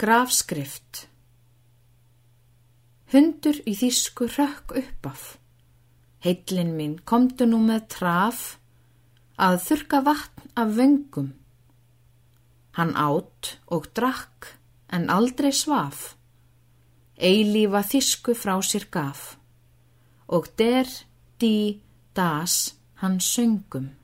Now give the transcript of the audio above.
Grafskrift Hundur í þýsku rökk upp af. Heitlin mín komdu nú með traf að þurka vatn af vöngum. Hann átt og drakk en aldrei svaf. Eilífa þýsku frá sér gaf og der, dí, das hann söngum.